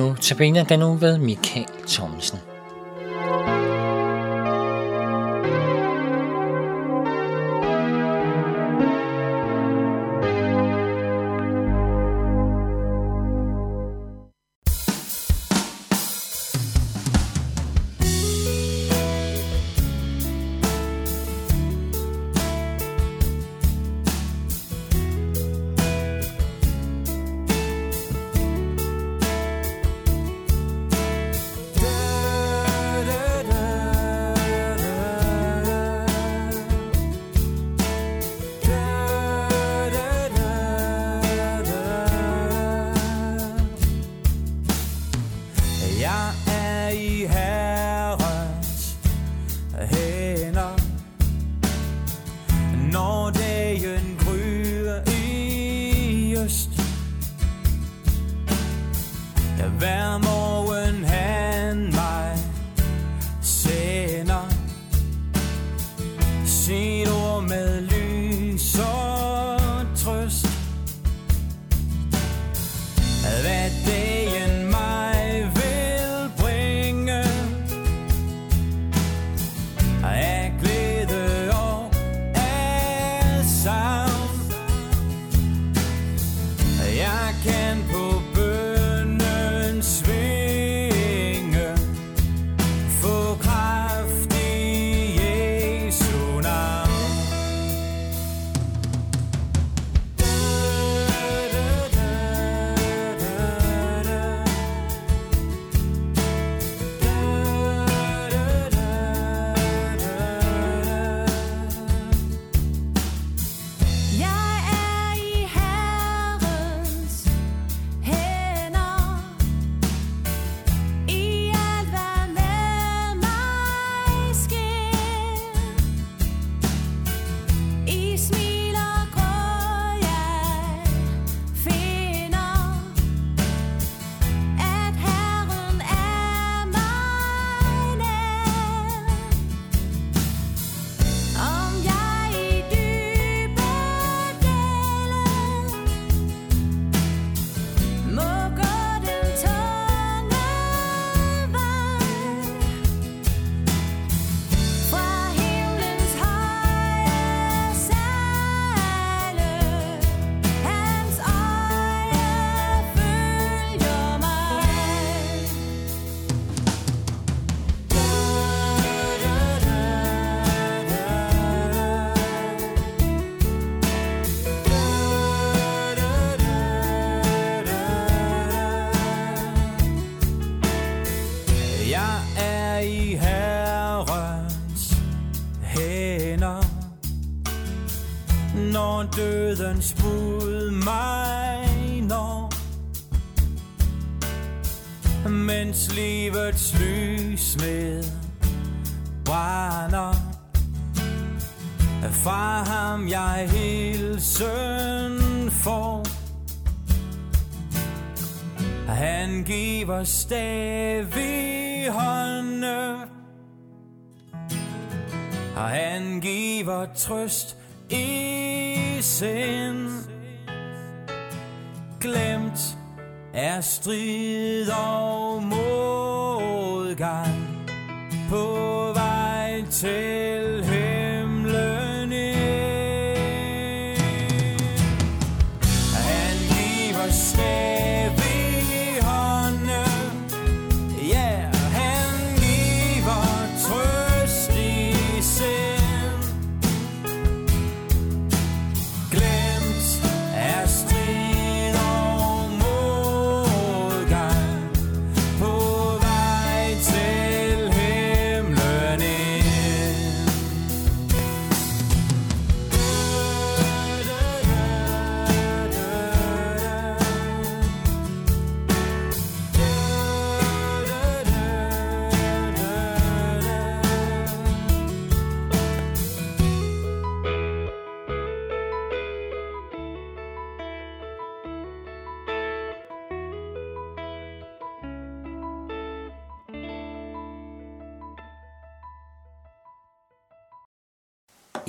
nu Tabena den nu ved Michael Thomsen. Jeg er i Herrens hænder. Når dagen gryer i øst Hver morgen mod mig når Mens livets lys med brænder. Fra ham jeg hilsen får. Han giver stadig hånden og han giver trøst i sind glemt er strid og modgang på vej til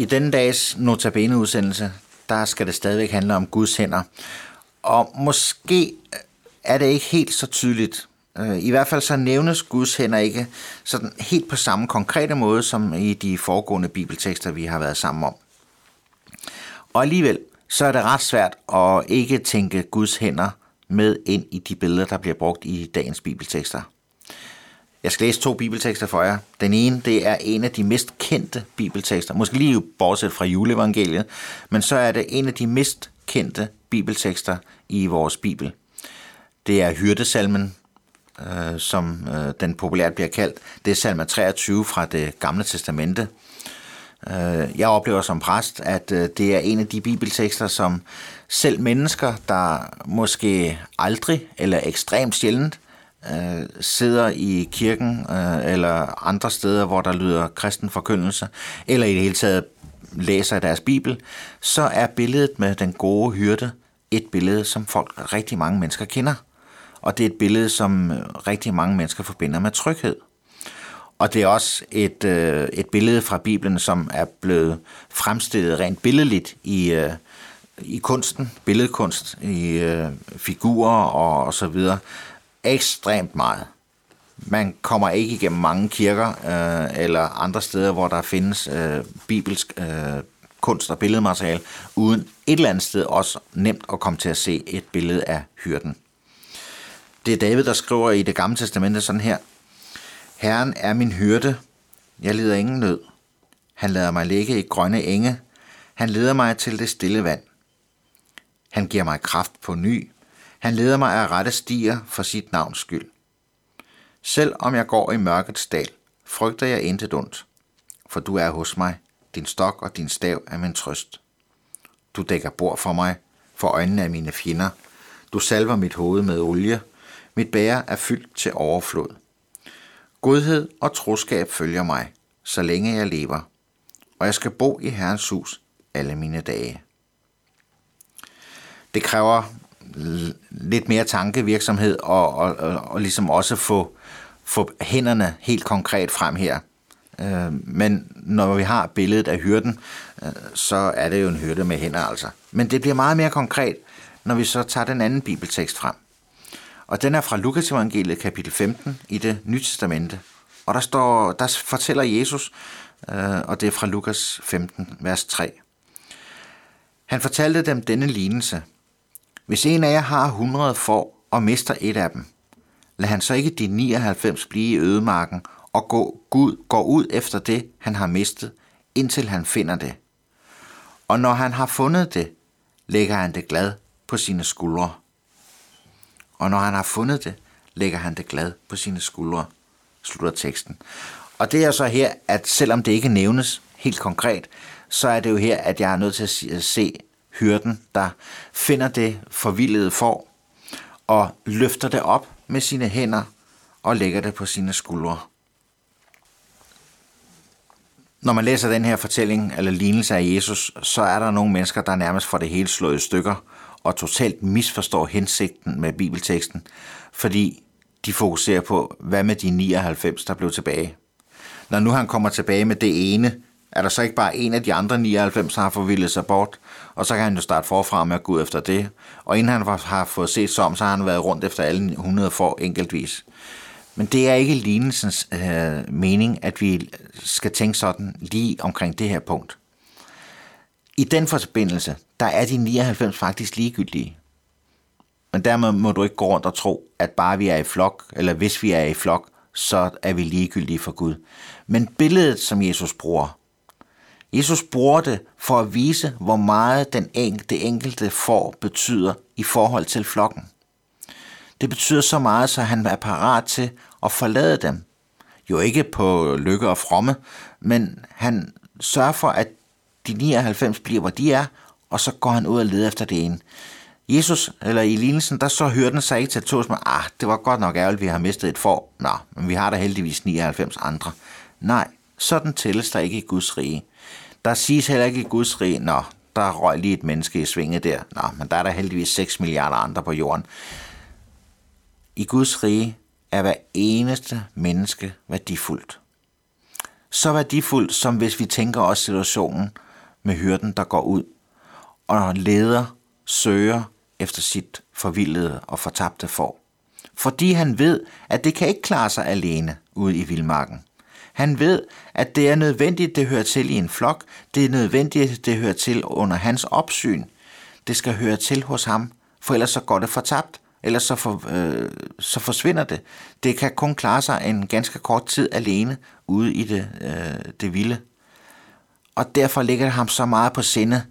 I denne dags Notabene-udsendelse, der skal det stadigvæk handle om Guds hænder. Og måske er det ikke helt så tydeligt. Øh, I hvert fald så nævnes Guds hænder ikke sådan helt på samme konkrete måde, som i de foregående bibeltekster, vi har været sammen om. Og alligevel, så er det ret svært at ikke tænke Guds hænder med ind i de billeder, der bliver brugt i dagens bibeltekster. Jeg skal læse to bibeltekster for jer. Den ene, det er en af de mest kendte bibeltekster, måske lige bortset fra juleevangeliet, men så er det en af de mest kendte bibeltekster i vores bibel. Det er hyrdesalmen, øh, som øh, den populært bliver kaldt. Det er salme 23 fra det gamle testamente. Øh, jeg oplever som præst, at øh, det er en af de bibeltekster, som selv mennesker, der måske aldrig eller ekstremt sjældent øh, øh, sidder i kirken øh, eller andre steder, hvor der lyder kristen forkyndelse, eller i det hele taget læser deres bibel, så er billedet med den gode hyrde et billede, som folk, rigtig mange mennesker kender. Og det er et billede, som øh, rigtig mange mennesker forbinder med tryghed. Og det er også et, øh, et billede fra Bibelen, som er blevet fremstillet rent billedligt i, øh, i kunsten, billedkunst, i øh, figurer og, og så videre, ekstremt meget. Man kommer ikke igennem mange kirker øh, eller andre steder, hvor der findes øh, bibelsk øh, kunst og billedmateriale, uden et eller andet sted også nemt at komme til at se et billede af hyrden. Det er David, der skriver i det gamle testamente sådan her. Herren er min hyrde. Jeg lider ingen nød. Han lader mig ligge i grønne enge. Han leder mig til det stille vand. Han giver mig kraft på ny. Han leder mig af rette stier for sit navns skyld. Selv om jeg går i mørkets dal, frygter jeg intet ondt, for du er hos mig. Din stok og din stav er min trøst. Du dækker bord for mig, for øjnene af mine fjender. Du salver mit hoved med olie. Mit bære er fyldt til overflod. Godhed og troskab følger mig, så længe jeg lever, og jeg skal bo i Herrens hus alle mine dage. Det kræver lidt mere tankevirksomhed og, og, og, og ligesom også få, få hænderne helt konkret frem her. Øh, men når vi har billedet af hyrden, øh, så er det jo en hyrde med hænder altså. Men det bliver meget mere konkret, når vi så tager den anden bibeltekst frem. Og den er fra Lukas evangeliet kapitel 15 i det nye testamente. Og der, står, der fortæller Jesus, øh, og det er fra Lukas 15, vers 3. Han fortalte dem denne lignelse. Hvis en af jer har 100 får og mister et af dem, lad han så ikke de 99 blive i ødemarken og gå, Gud, går ud efter det, han har mistet, indtil han finder det. Og når han har fundet det, lægger han det glad på sine skuldre. Og når han har fundet det, lægger han det glad på sine skuldre, slutter teksten. Og det er så her, at selvom det ikke nævnes helt konkret, så er det jo her, at jeg er nødt til at se- at se hyrden, der finder det forvildede får og løfter det op med sine hænder og lægger det på sine skuldre. Når man læser den her fortælling eller lignelse af Jesus, så er der nogle mennesker, der nærmest får det hele slået i stykker og totalt misforstår hensigten med bibelteksten, fordi de fokuserer på, hvad med de 99, der blev tilbage. Når nu han kommer tilbage med det ene, er der så ikke bare en af de andre 99, der har forvildet sig bort, og så kan han jo starte forfra med at gå ud efter det. Og inden han har fået set sig om, så har han været rundt efter alle 100 for enkeltvis. Men det er ikke lignelsens øh, mening, at vi skal tænke sådan lige omkring det her punkt. I den forbindelse, der er de 99 faktisk ligegyldige. Men dermed må du ikke gå rundt og tro, at bare vi er i flok, eller hvis vi er i flok, så er vi ligegyldige for Gud. Men billedet, som Jesus bruger, Jesus bruger det for at vise, hvor meget den enkelte, det enkelte får betyder i forhold til flokken. Det betyder så meget, så han er parat til at forlade dem. Jo ikke på lykke og fromme, men han sørger for, at de 99 bliver, hvor de er, og så går han ud og leder efter det ene. Jesus, eller i lignelsen, der så hørte den sig ikke til tos med, ah, det var godt nok ærgerligt, vi har mistet et får. Nå, men vi har da heldigvis 99 andre. Nej, sådan tælles der ikke i Guds rige. Der siges heller ikke i Guds rige, nå, der røg lige et menneske i svinget der. Nå, men der er der heldigvis 6 milliarder andre på jorden. I Guds rige er hver eneste menneske værdifuldt. Så værdifuldt, som hvis vi tænker os situationen med hyrden, der går ud og leder, søger efter sit forvildede og fortabte får. fordi han ved, at det kan ikke klare sig alene ude i vildmarken. Han ved, at det er nødvendigt, det hører til i en flok. Det er nødvendigt, det hører til under hans opsyn. Det skal høre til hos ham, for ellers så går det fortabt. Ellers så, for, øh, så forsvinder det. Det kan kun klare sig en ganske kort tid alene ude i det, øh, det vilde. Og derfor ligger det ham så meget på sinde,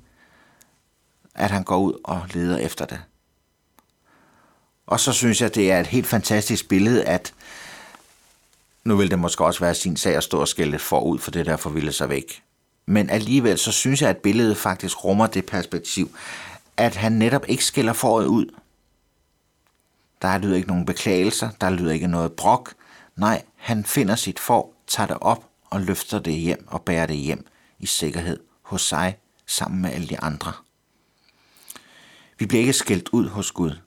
at han går ud og leder efter det. Og så synes jeg, det er et helt fantastisk billede, at nu vil det måske også være sin sag at stå og skælde forud for det der forvilde sig væk. Men alligevel så synes jeg, at billedet faktisk rummer det perspektiv, at han netop ikke skælder foråret ud. Der lyder ikke nogen beklagelser, der lyder ikke noget brok. Nej, han finder sit får, tager det op og løfter det hjem og bærer det hjem i sikkerhed hos sig sammen med alle de andre. Vi bliver ikke skældt ud hos Gud.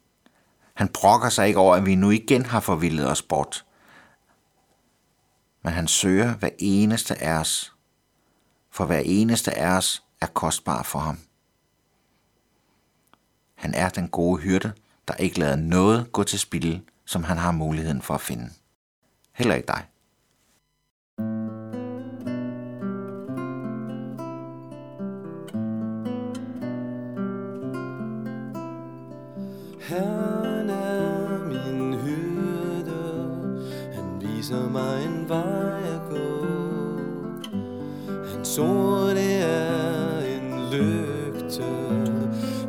Han brokker sig ikke over, at vi nu igen har forvildet os bort. Men han søger hver eneste af os, for hver eneste af os er kostbar for ham. Han er den gode hyrde, der ikke lader noget gå til spilde, som han har muligheden for at finde. Heller ikke dig. Han viser mig en vej at gå. Hans ord det er en lygte,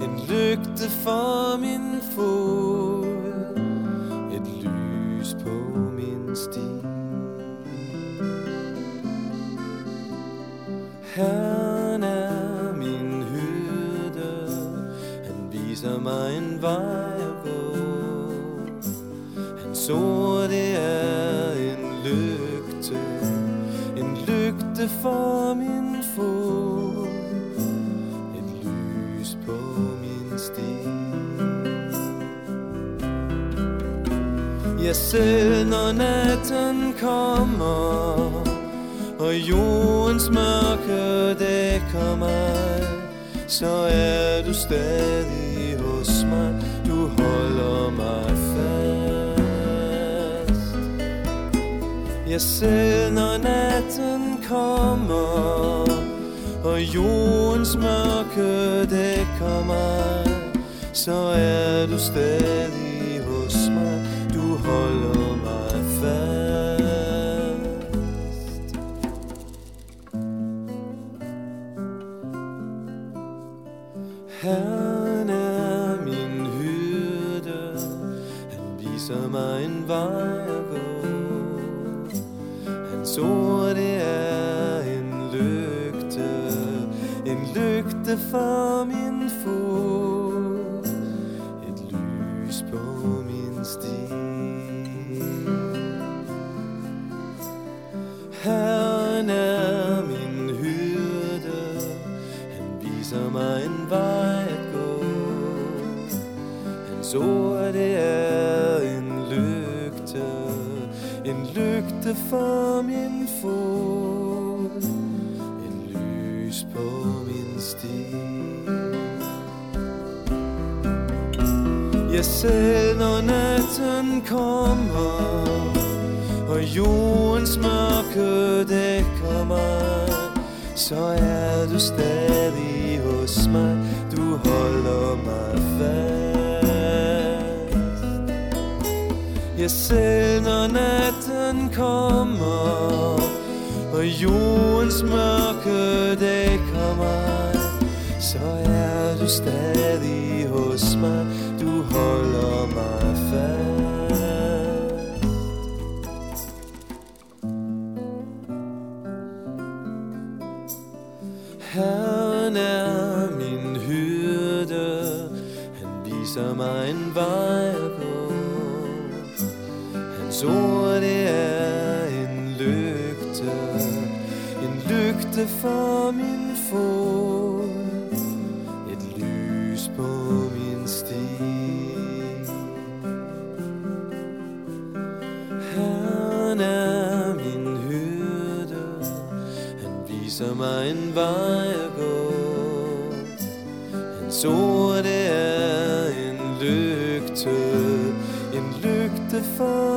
en lygte for min fod, et lys på min sti. Herren er min hyrde, han viser mig en vej at gå. Hans ord det er lygte for min fod, et lys på min sti. Ja, selv når natten kommer Og jordens mørke dækker mig Så er du stadig hos mig. Du holder mig jeg selv når natten kommer Og jordens mørke dækker mig Så er du stadig hos mig. Du holder mig fast. Herren er min hyrde. Han viser mig en vej. Hans det er en lygte En lygte for min fod. Et lys på min sti. Herren er min hyrde. Han viser mig en vej at gå. Hans ord det er en lygte En lygte for min fod en lys på min sti. Ja, selv når natten kommer Og jordens mørke dækker mig Så er du stadig hos mig. Du holder mig fast. Ja, selv når natten kommer Og jordens mørke dag kommer Så er du stadig hos mig. Du holder mig fast. Herren er min hyrde. Han viser mig en vej at gå. Hans ord lygte for min fod. Et lys på min sti. Han er min hyrde. Han viser mig en vej at gå. Hans ord det er en lygte. En lygte for